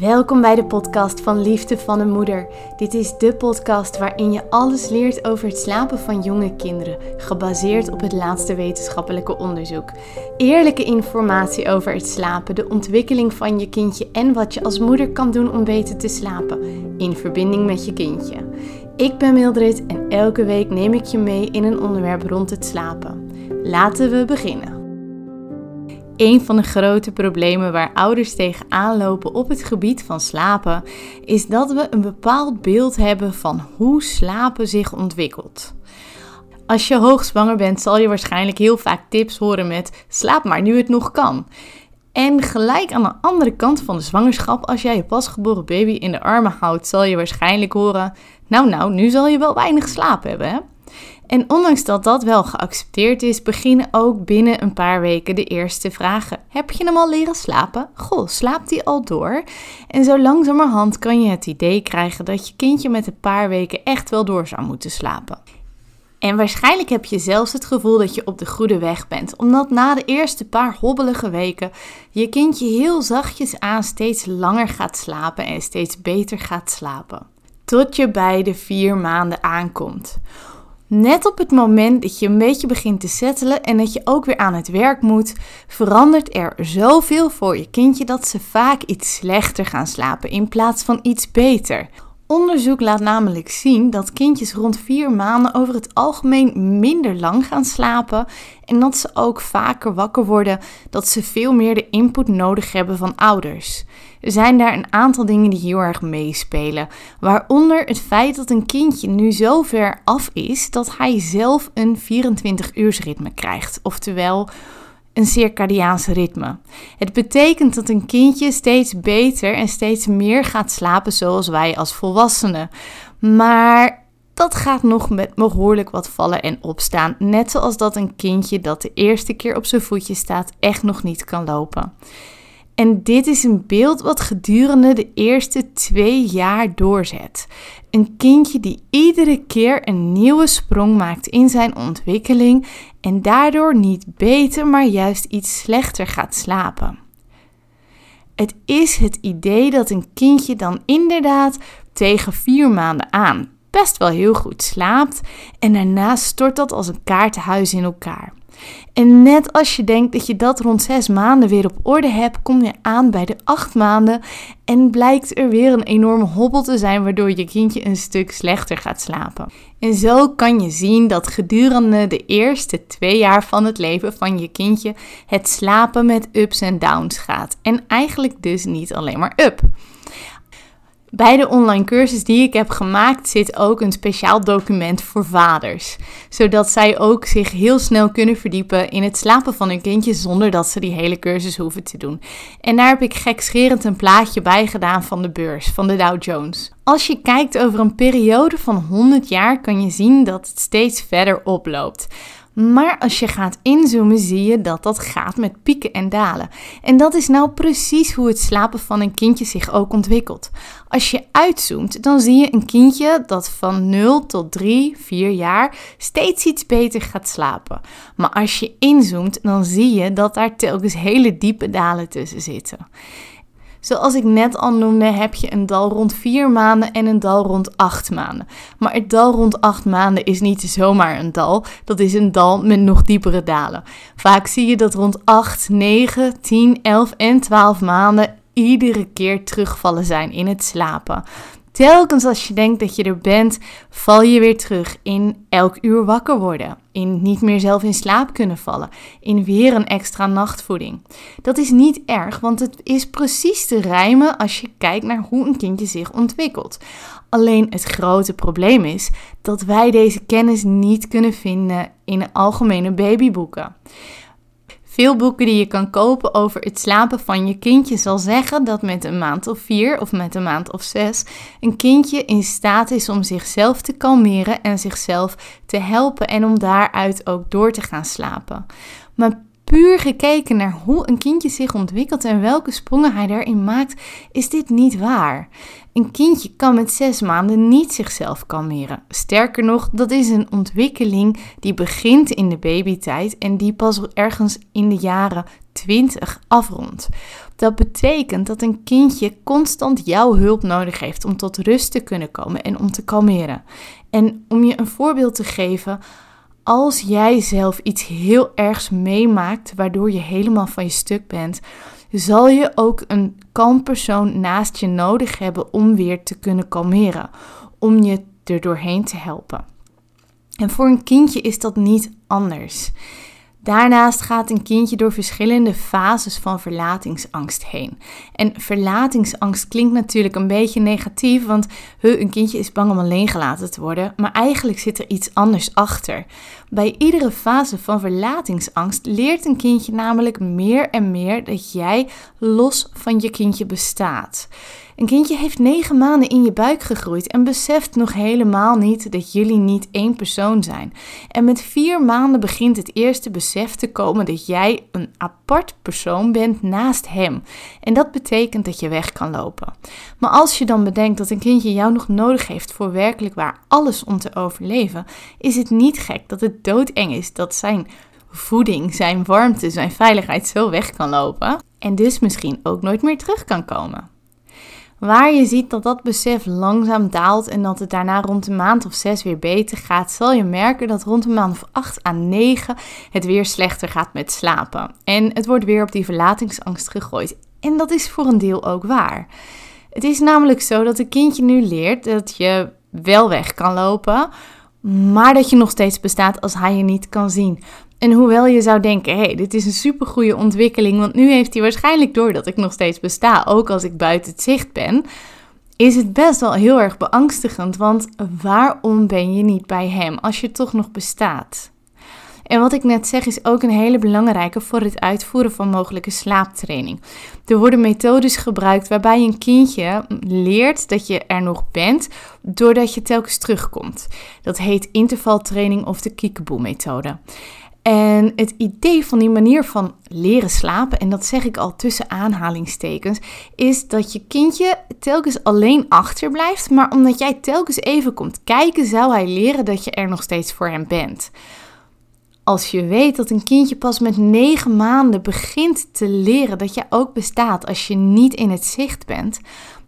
Welkom bij de podcast van Liefde van een Moeder. Dit is de podcast waarin je alles leert over het slapen van jonge kinderen, gebaseerd op het laatste wetenschappelijke onderzoek. Eerlijke informatie over het slapen, de ontwikkeling van je kindje en wat je als moeder kan doen om beter te slapen, in verbinding met je kindje. Ik ben Mildred en elke week neem ik je mee in een onderwerp rond het slapen. Laten we beginnen. Een van de grote problemen waar ouders tegenaan lopen op het gebied van slapen is dat we een bepaald beeld hebben van hoe slapen zich ontwikkelt. Als je hoogzwanger bent, zal je waarschijnlijk heel vaak tips horen met slaap maar nu het nog kan. En gelijk aan de andere kant van de zwangerschap, als jij je pasgeboren baby in de armen houdt, zal je waarschijnlijk horen: Nou, nou, nu zal je wel weinig slaap hebben, hè? En ondanks dat dat wel geaccepteerd is, beginnen ook binnen een paar weken de eerste vragen. Heb je hem al leren slapen? Goh, slaapt hij al door? En zo langzamerhand kan je het idee krijgen dat je kindje met een paar weken echt wel door zou moeten slapen. En waarschijnlijk heb je zelfs het gevoel dat je op de goede weg bent, omdat na de eerste paar hobbelige weken je kindje heel zachtjes aan steeds langer gaat slapen en steeds beter gaat slapen. Tot je bij de vier maanden aankomt. Net op het moment dat je een beetje begint te settelen en dat je ook weer aan het werk moet, verandert er zoveel voor je kindje dat ze vaak iets slechter gaan slapen in plaats van iets beter. Onderzoek laat namelijk zien dat kindjes rond vier maanden over het algemeen minder lang gaan slapen en dat ze ook vaker wakker worden, dat ze veel meer de input nodig hebben van ouders. Er zijn daar een aantal dingen die heel erg meespelen, waaronder het feit dat een kindje nu zo ver af is dat hij zelf een 24-uursritme krijgt, oftewel een circadiaans ritme. Het betekent dat een kindje steeds beter en steeds meer gaat slapen zoals wij als volwassenen. Maar dat gaat nog met behoorlijk wat vallen en opstaan. Net zoals dat een kindje dat de eerste keer op zijn voetje staat echt nog niet kan lopen. En dit is een beeld wat gedurende de eerste twee jaar doorzet. Een kindje die iedere keer een nieuwe sprong maakt in zijn ontwikkeling en daardoor niet beter, maar juist iets slechter gaat slapen. Het is het idee dat een kindje dan inderdaad tegen vier maanden aan best wel heel goed slaapt en daarna stort dat als een kaartenhuis in elkaar. En net als je denkt dat je dat rond zes maanden weer op orde hebt, kom je aan bij de acht maanden en blijkt er weer een enorme hobbel te zijn waardoor je kindje een stuk slechter gaat slapen. En zo kan je zien dat gedurende de eerste twee jaar van het leven van je kindje het slapen met ups en downs gaat. En eigenlijk dus niet alleen maar up. Bij de online cursus die ik heb gemaakt zit ook een speciaal document voor vaders. Zodat zij ook zich heel snel kunnen verdiepen in het slapen van hun kindje zonder dat ze die hele cursus hoeven te doen. En daar heb ik gekscherend een plaatje bij gedaan van de beurs, van de Dow Jones. Als je kijkt over een periode van 100 jaar kan je zien dat het steeds verder oploopt. Maar als je gaat inzoomen, zie je dat dat gaat met pieken en dalen. En dat is nou precies hoe het slapen van een kindje zich ook ontwikkelt. Als je uitzoomt, dan zie je een kindje dat van 0 tot 3, 4 jaar steeds iets beter gaat slapen. Maar als je inzoomt, dan zie je dat daar telkens hele diepe dalen tussen zitten. Zoals ik net al noemde, heb je een dal rond 4 maanden en een dal rond 8 maanden. Maar het dal rond 8 maanden is niet zomaar een dal, dat is een dal met nog diepere dalen. Vaak zie je dat rond 8, 9, 10, 11 en 12 maanden iedere keer terugvallen zijn in het slapen. Telkens als je denkt dat je er bent, val je weer terug in elk uur wakker worden. In niet meer zelf in slaap kunnen vallen. In weer een extra nachtvoeding. Dat is niet erg, want het is precies te rijmen als je kijkt naar hoe een kindje zich ontwikkelt. Alleen het grote probleem is dat wij deze kennis niet kunnen vinden in algemene babyboeken. Veel boeken die je kan kopen over het slapen van je kindje zal zeggen dat met een maand of vier of met een maand of zes een kindje in staat is om zichzelf te kalmeren en zichzelf te helpen en om daaruit ook door te gaan slapen. Maar puur gekeken naar hoe een kindje zich ontwikkelt en welke sprongen hij daarin maakt, is dit niet waar. Een kindje kan met zes maanden niet zichzelf kalmeren. Sterker nog, dat is een ontwikkeling die begint in de babytijd en die pas ergens in de jaren 20 afrondt. Dat betekent dat een kindje constant jouw hulp nodig heeft om tot rust te kunnen komen en om te kalmeren. En om je een voorbeeld te geven, als jij zelf iets heel ergs meemaakt waardoor je helemaal van je stuk bent, zal je ook een kalm persoon naast je nodig hebben om weer te kunnen kalmeren, om je er doorheen te helpen. En voor een kindje is dat niet anders. Daarnaast gaat een kindje door verschillende fases van verlatingsangst heen. En verlatingsangst klinkt natuurlijk een beetje negatief, want een kindje is bang om alleen gelaten te worden, maar eigenlijk zit er iets anders achter. Bij iedere fase van verlatingsangst leert een kindje namelijk meer en meer dat jij los van je kindje bestaat. Een kindje heeft negen maanden in je buik gegroeid en beseft nog helemaal niet dat jullie niet één persoon zijn. En met vier maanden begint het eerste besef te komen dat jij een apart persoon bent naast hem. En dat betekent dat je weg kan lopen. Maar als je dan bedenkt dat een kindje jou nog nodig heeft voor werkelijk waar alles om te overleven, is het niet gek dat het doodeng is dat zijn voeding, zijn warmte, zijn veiligheid zo weg kan lopen. En dus misschien ook nooit meer terug kan komen. Waar je ziet dat dat besef langzaam daalt en dat het daarna rond een maand of zes weer beter gaat, zal je merken dat rond een maand of acht à negen het weer slechter gaat met slapen. En het wordt weer op die verlatingsangst gegooid. En dat is voor een deel ook waar. Het is namelijk zo dat een kindje nu leert dat je wel weg kan lopen, maar dat je nog steeds bestaat als hij je niet kan zien. En hoewel je zou denken, hé, hey, dit is een supergoeie ontwikkeling, want nu heeft hij waarschijnlijk door dat ik nog steeds besta, ook als ik buiten het zicht ben, is het best wel heel erg beangstigend, want waarom ben je niet bij hem als je toch nog bestaat? En wat ik net zeg is ook een hele belangrijke voor het uitvoeren van mogelijke slaaptraining. Er worden methodes gebruikt waarbij een kindje leert dat je er nog bent doordat je telkens terugkomt. Dat heet intervaltraining of de kiekeboe-methode. En het idee van die manier van leren slapen, en dat zeg ik al tussen aanhalingstekens, is dat je kindje telkens alleen achterblijft, maar omdat jij telkens even komt kijken, zou hij leren dat je er nog steeds voor hem bent. Als je weet dat een kindje pas met negen maanden begint te leren dat je ook bestaat als je niet in het zicht bent,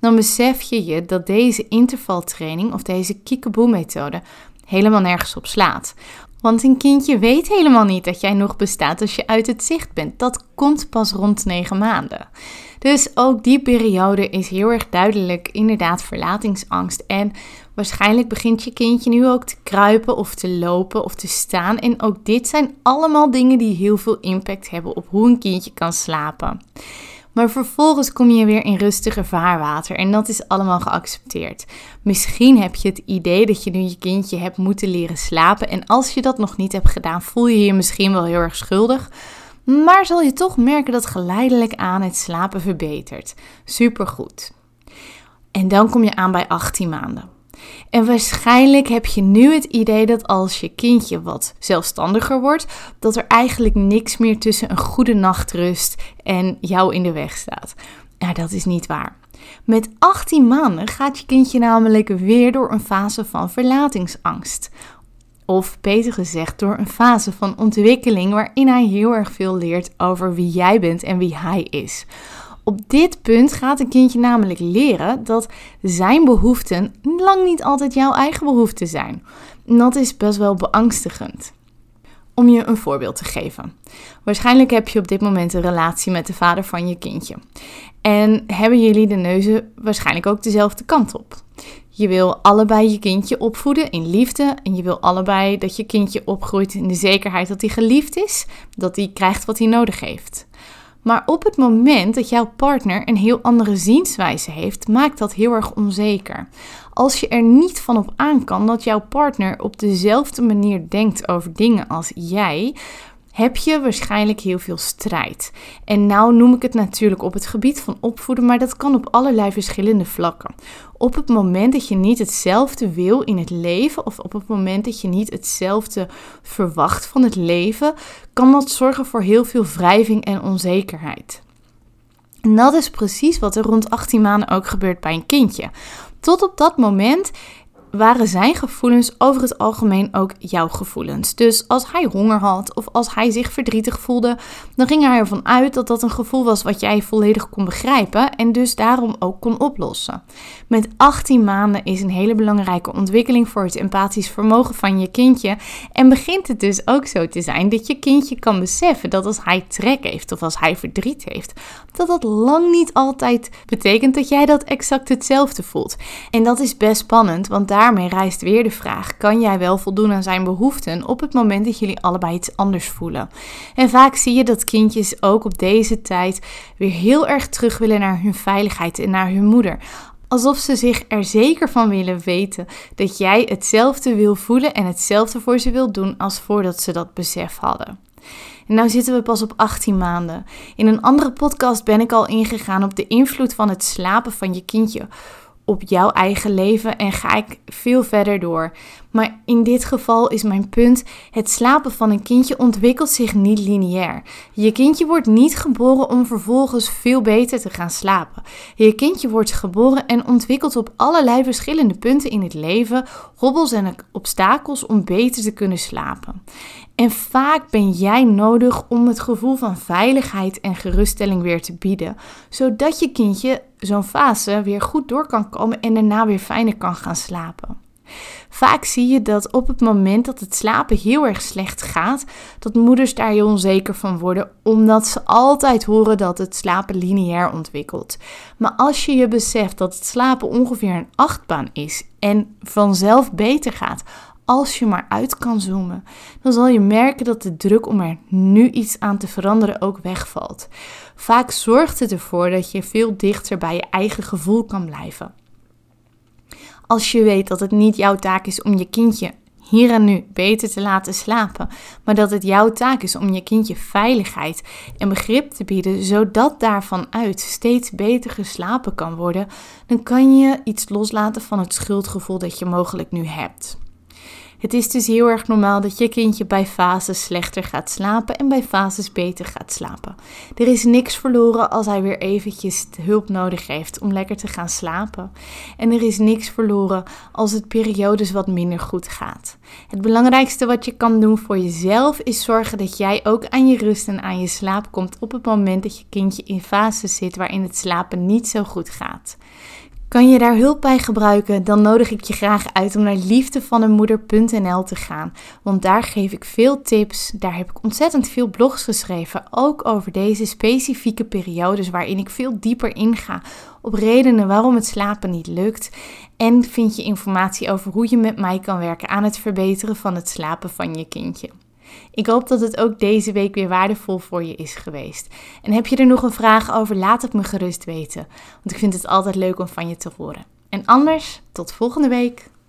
dan besef je je dat deze intervaltraining of deze kiekeboe-methode helemaal nergens op slaat. Want een kindje weet helemaal niet dat jij nog bestaat als je uit het zicht bent. Dat komt pas rond 9 maanden. Dus ook die periode is heel erg duidelijk inderdaad verlatingsangst. En waarschijnlijk begint je kindje nu ook te kruipen of te lopen of te staan. En ook dit zijn allemaal dingen die heel veel impact hebben op hoe een kindje kan slapen. Maar vervolgens kom je weer in rustiger vaarwater en dat is allemaal geaccepteerd. Misschien heb je het idee dat je nu je kindje hebt moeten leren slapen en als je dat nog niet hebt gedaan, voel je je misschien wel heel erg schuldig. Maar zal je toch merken dat geleidelijk aan het slapen verbetert. Supergoed. En dan kom je aan bij 18 maanden. En waarschijnlijk heb je nu het idee dat als je kindje wat zelfstandiger wordt, dat er eigenlijk niks meer tussen een goede nachtrust en jou in de weg staat. Nou, dat is niet waar. Met 18 maanden gaat je kindje namelijk weer door een fase van verlatingsangst. Of beter gezegd, door een fase van ontwikkeling waarin hij heel erg veel leert over wie jij bent en wie hij is. Op dit punt gaat een kindje namelijk leren dat zijn behoeften lang niet altijd jouw eigen behoeften zijn. En dat is best wel beangstigend. Om je een voorbeeld te geven. Waarschijnlijk heb je op dit moment een relatie met de vader van je kindje. En hebben jullie de neuzen waarschijnlijk ook dezelfde kant op. Je wil allebei je kindje opvoeden in liefde. En je wil allebei dat je kindje opgroeit in de zekerheid dat hij geliefd is. Dat hij krijgt wat hij nodig heeft. Maar op het moment dat jouw partner een heel andere zienswijze heeft, maakt dat heel erg onzeker. Als je er niet van op aan kan dat jouw partner op dezelfde manier denkt over dingen als jij, heb je waarschijnlijk heel veel strijd. En nou noem ik het natuurlijk op het gebied van opvoeden, maar dat kan op allerlei verschillende vlakken. Op het moment dat je niet hetzelfde wil in het leven, of op het moment dat je niet hetzelfde verwacht van het leven, kan dat zorgen voor heel veel wrijving en onzekerheid. En dat is precies wat er rond 18 maanden ook gebeurt bij een kindje. Tot op dat moment waren zijn gevoelens over het algemeen ook jouw gevoelens. Dus als hij honger had of als hij zich verdrietig voelde, dan ging hij ervan uit dat dat een gevoel was wat jij volledig kon begrijpen en dus daarom ook kon oplossen. Met 18 maanden is een hele belangrijke ontwikkeling voor het empathisch vermogen van je kindje en begint het dus ook zo te zijn dat je kindje kan beseffen dat als hij trek heeft of als hij verdriet heeft, dat dat lang niet altijd betekent dat jij dat exact hetzelfde voelt. En dat is best spannend, want daarmee rijst weer de vraag: kan jij wel voldoen aan zijn behoeften op het moment dat jullie allebei iets anders voelen? En vaak zie je dat kindjes ook op deze tijd weer heel erg terug willen naar hun veiligheid en naar hun moeder. Alsof ze zich er zeker van willen weten dat jij hetzelfde wil voelen en hetzelfde voor ze wil doen als voordat ze dat besef hadden. En nu zitten we pas op 18 maanden. In een andere podcast ben ik al ingegaan op de invloed van het slapen van je kindje op jouw eigen leven en ga ik veel verder door. Maar in dit geval is mijn punt: het slapen van een kindje ontwikkelt zich niet lineair. Je kindje wordt niet geboren om vervolgens veel beter te gaan slapen. Je kindje wordt geboren en ontwikkelt op allerlei verschillende punten in het leven hobbels en obstakels om beter te kunnen slapen. En vaak ben jij nodig om het gevoel van veiligheid en geruststelling weer te bieden, zodat je kindje zo'n fase weer goed door kan komen en daarna weer fijner kan gaan slapen. Vaak zie je dat op het moment dat het slapen heel erg slecht gaat, dat moeders daar heel onzeker van worden, omdat ze altijd horen dat het slapen lineair ontwikkelt. Maar als je je beseft dat het slapen ongeveer een achtbaan is en vanzelf beter gaat als je maar uit kan zoomen, dan zal je merken dat de druk om er nu iets aan te veranderen ook wegvalt. Vaak zorgt het ervoor dat je veel dichter bij je eigen gevoel kan blijven. Als je weet dat het niet jouw taak is om je kindje hier en nu beter te laten slapen, maar dat het jouw taak is om je kindje veiligheid en begrip te bieden, zodat daarvan uit steeds beter geslapen kan worden, dan kan je iets loslaten van het schuldgevoel dat je mogelijk nu hebt. Het is dus heel erg normaal dat je kindje bij fases slechter gaat slapen en bij fases beter gaat slapen. Er is niks verloren als hij weer eventjes hulp nodig heeft om lekker te gaan slapen. En er is niks verloren als het periodes wat minder goed gaat. Het belangrijkste wat je kan doen voor jezelf is zorgen dat jij ook aan je rust en aan je slaap komt op het moment dat je kindje in fases zit waarin het slapen niet zo goed gaat. Kan je daar hulp bij gebruiken, dan nodig ik je graag uit om naar liefdevaneenmoeder.nl te gaan. Want daar geef ik veel tips, daar heb ik ontzettend veel blogs geschreven, ook over deze specifieke periodes waarin ik veel dieper inga op redenen waarom het slapen niet lukt. En vind je informatie over hoe je met mij kan werken aan het verbeteren van het slapen van je kindje. Ik hoop dat het ook deze week weer waardevol voor je is geweest. En heb je er nog een vraag over, laat het me gerust weten. Want ik vind het altijd leuk om van je te horen. En anders, tot volgende week.